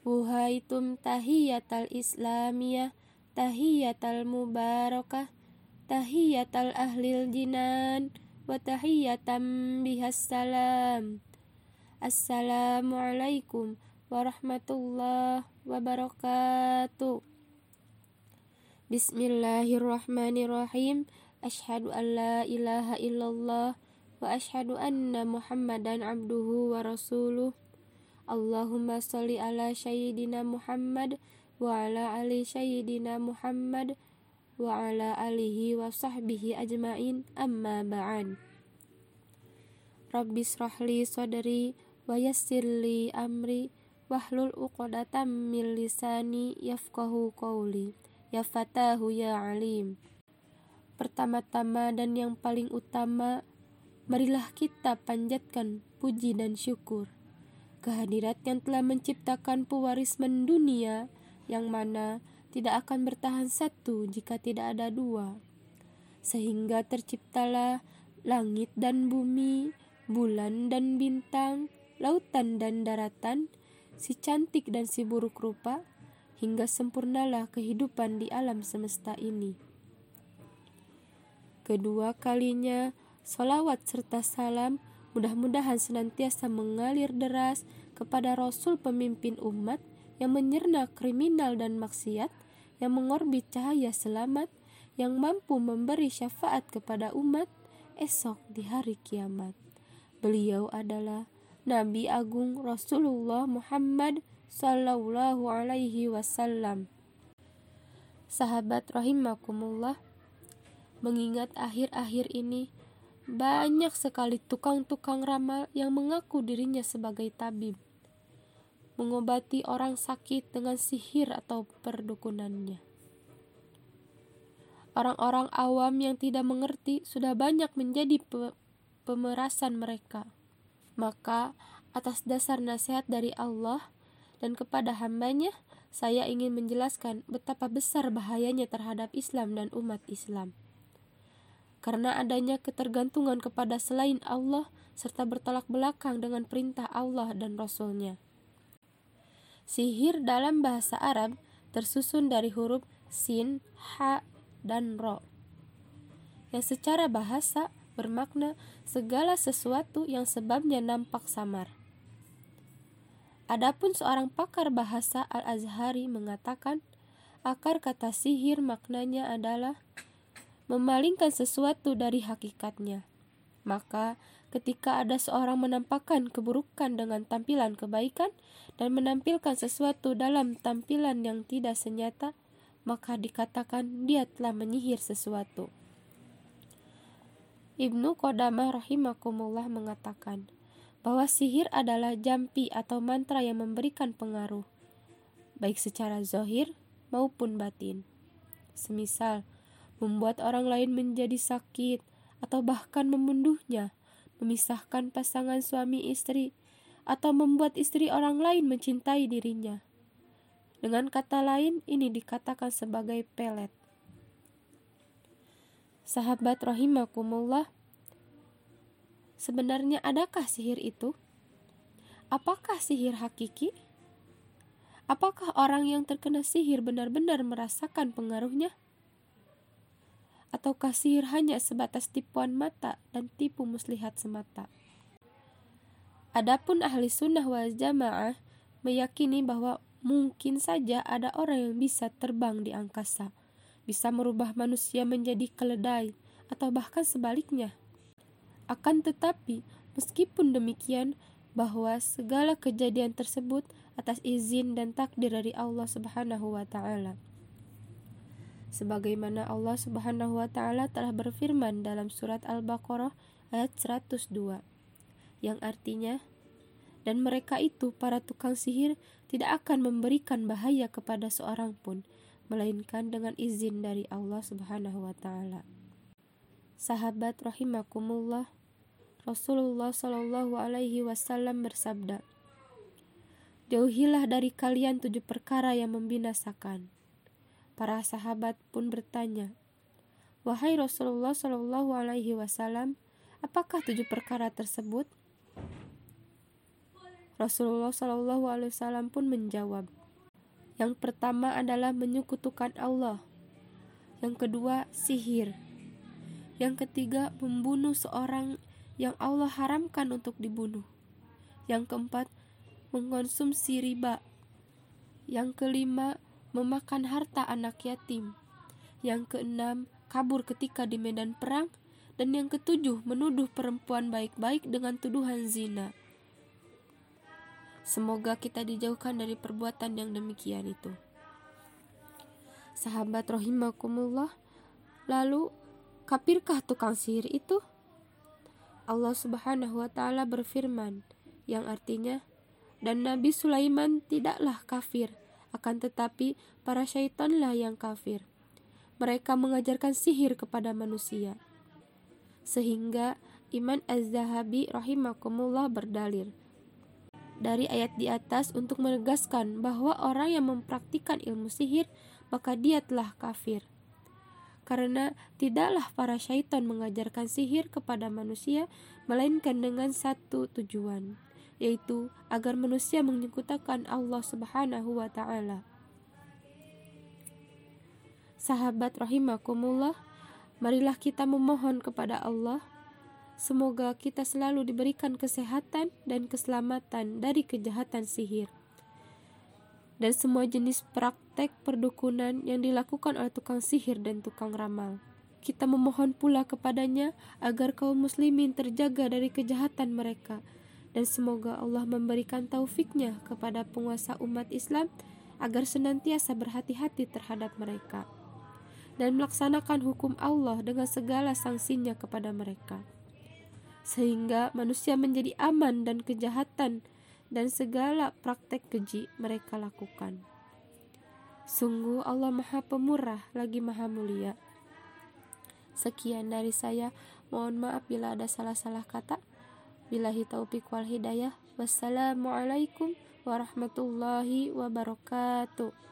Wuhaitum tahiyatal islamiyah tahiyatal mubarakah tahiyatal ahlil jinan wa tahiyatam bihas salam. Assalamualaikum warahmatullahi wabarakatuh. Bismillahirrahmanirrahim. Ashhadu an la ilaha illallah wa ashhadu anna muhammadan abduhu wa rasuluh Allahumma salli ala sayyidina Muhammad wa ala ali sayyidina Muhammad wa ala alihi wa sahbihi ajmain. Amma ba'an. Rabbi srahli sadri wa yassirli amri wahlul uqdatam min lisani yafqahu qawli. Ya fatahu ya alim. Pertama-tama dan yang paling utama marilah kita panjatkan puji dan syukur kehadirat yang telah menciptakan pewaris mendunia yang mana tidak akan bertahan satu jika tidak ada dua. Sehingga terciptalah langit dan bumi, bulan dan bintang, lautan dan daratan, si cantik dan si buruk rupa, hingga sempurnalah kehidupan di alam semesta ini. Kedua kalinya, salawat serta salam Mudah-mudahan senantiasa mengalir deras kepada Rasul pemimpin umat yang menyerna kriminal dan maksiat, yang mengorbit cahaya selamat, yang mampu memberi syafaat kepada umat esok di hari kiamat. Beliau adalah Nabi Agung Rasulullah Muhammad Sallallahu Alaihi Wasallam. Sahabat rahimakumullah, mengingat akhir-akhir ini banyak sekali tukang-tukang ramal yang mengaku dirinya sebagai tabib, mengobati orang sakit dengan sihir atau perdukunannya. Orang-orang awam yang tidak mengerti sudah banyak menjadi pe pemerasan mereka. Maka, atas dasar nasihat dari Allah dan kepada hambanya, saya ingin menjelaskan betapa besar bahayanya terhadap Islam dan umat Islam karena adanya ketergantungan kepada selain Allah serta bertolak belakang dengan perintah Allah dan Rasulnya. Sihir dalam bahasa Arab tersusun dari huruf sin, ha, dan ro, yang secara bahasa bermakna segala sesuatu yang sebabnya nampak samar. Adapun seorang pakar bahasa Al-Azhari mengatakan, akar kata sihir maknanya adalah memalingkan sesuatu dari hakikatnya. Maka, ketika ada seorang menampakkan keburukan dengan tampilan kebaikan dan menampilkan sesuatu dalam tampilan yang tidak senyata, maka dikatakan dia telah menyihir sesuatu. Ibnu Qodamah rahimakumullah mengatakan bahwa sihir adalah jampi atau mantra yang memberikan pengaruh, baik secara zohir maupun batin. Semisal, membuat orang lain menjadi sakit, atau bahkan membunuhnya, memisahkan pasangan suami istri, atau membuat istri orang lain mencintai dirinya. Dengan kata lain, ini dikatakan sebagai pelet. Sahabat rahimakumullah, sebenarnya adakah sihir itu? Apakah sihir hakiki? Apakah orang yang terkena sihir benar-benar merasakan pengaruhnya? Ataukah sihir hanya sebatas tipuan mata dan tipu muslihat semata. Adapun ahli sunnah wal jamaah meyakini bahwa mungkin saja ada orang yang bisa terbang di angkasa, bisa merubah manusia menjadi keledai, atau bahkan sebaliknya. Akan tetapi, meskipun demikian, bahwa segala kejadian tersebut atas izin dan takdir dari Allah Subhanahu wa taala sebagaimana Allah Subhanahu wa taala telah berfirman dalam surat Al-Baqarah ayat 102 yang artinya dan mereka itu para tukang sihir tidak akan memberikan bahaya kepada seorang pun melainkan dengan izin dari Allah Subhanahu wa taala. Sahabat rahimakumullah, Rasulullah Shallallahu alaihi wasallam bersabda, Jauhilah dari kalian tujuh perkara yang membinasakan Para sahabat pun bertanya, Wahai Rasulullah Shallallahu Alaihi Wasallam, apakah tujuh perkara tersebut? Rasulullah Shallallahu Alaihi Wasallam pun menjawab, yang pertama adalah menyekutukan Allah, yang kedua sihir, yang ketiga membunuh seorang yang Allah haramkan untuk dibunuh, yang keempat mengkonsumsi riba, yang kelima memakan harta anak yatim, yang keenam kabur ketika di medan perang, dan yang ketujuh menuduh perempuan baik-baik dengan tuduhan zina. Semoga kita dijauhkan dari perbuatan yang demikian itu. Sahabat rohimakumullah, lalu kapirkah tukang sihir itu? Allah Subhanahu wa taala berfirman yang artinya dan Nabi Sulaiman tidaklah kafir, akan tetapi para syaitanlah yang kafir. Mereka mengajarkan sihir kepada manusia. Sehingga Iman Az-Zahabi rahimakumullah berdalil dari ayat di atas untuk menegaskan bahwa orang yang mempraktikkan ilmu sihir maka dia telah kafir. Karena tidaklah para syaitan mengajarkan sihir kepada manusia melainkan dengan satu tujuan, yaitu agar manusia menyekutukan Allah Subhanahu wa taala. Sahabat rahimakumullah, marilah kita memohon kepada Allah Semoga kita selalu diberikan kesehatan dan keselamatan dari kejahatan sihir. Dan semua jenis praktek perdukunan yang dilakukan oleh tukang sihir dan tukang ramal. Kita memohon pula kepadanya agar kaum muslimin terjaga dari kejahatan mereka. Dan semoga Allah memberikan taufiknya kepada penguasa umat Islam agar senantiasa berhati-hati terhadap mereka dan melaksanakan hukum Allah dengan segala sanksinya kepada mereka sehingga manusia menjadi aman dan kejahatan dan segala praktek keji mereka lakukan. Sungguh Allah Maha Pemurah lagi Maha Mulia. Sekian dari saya. Mohon maaf bila ada salah-salah kata. Bilahi taufik wal hidayah. Wassalamualaikum warahmatullahi wabarakatuh.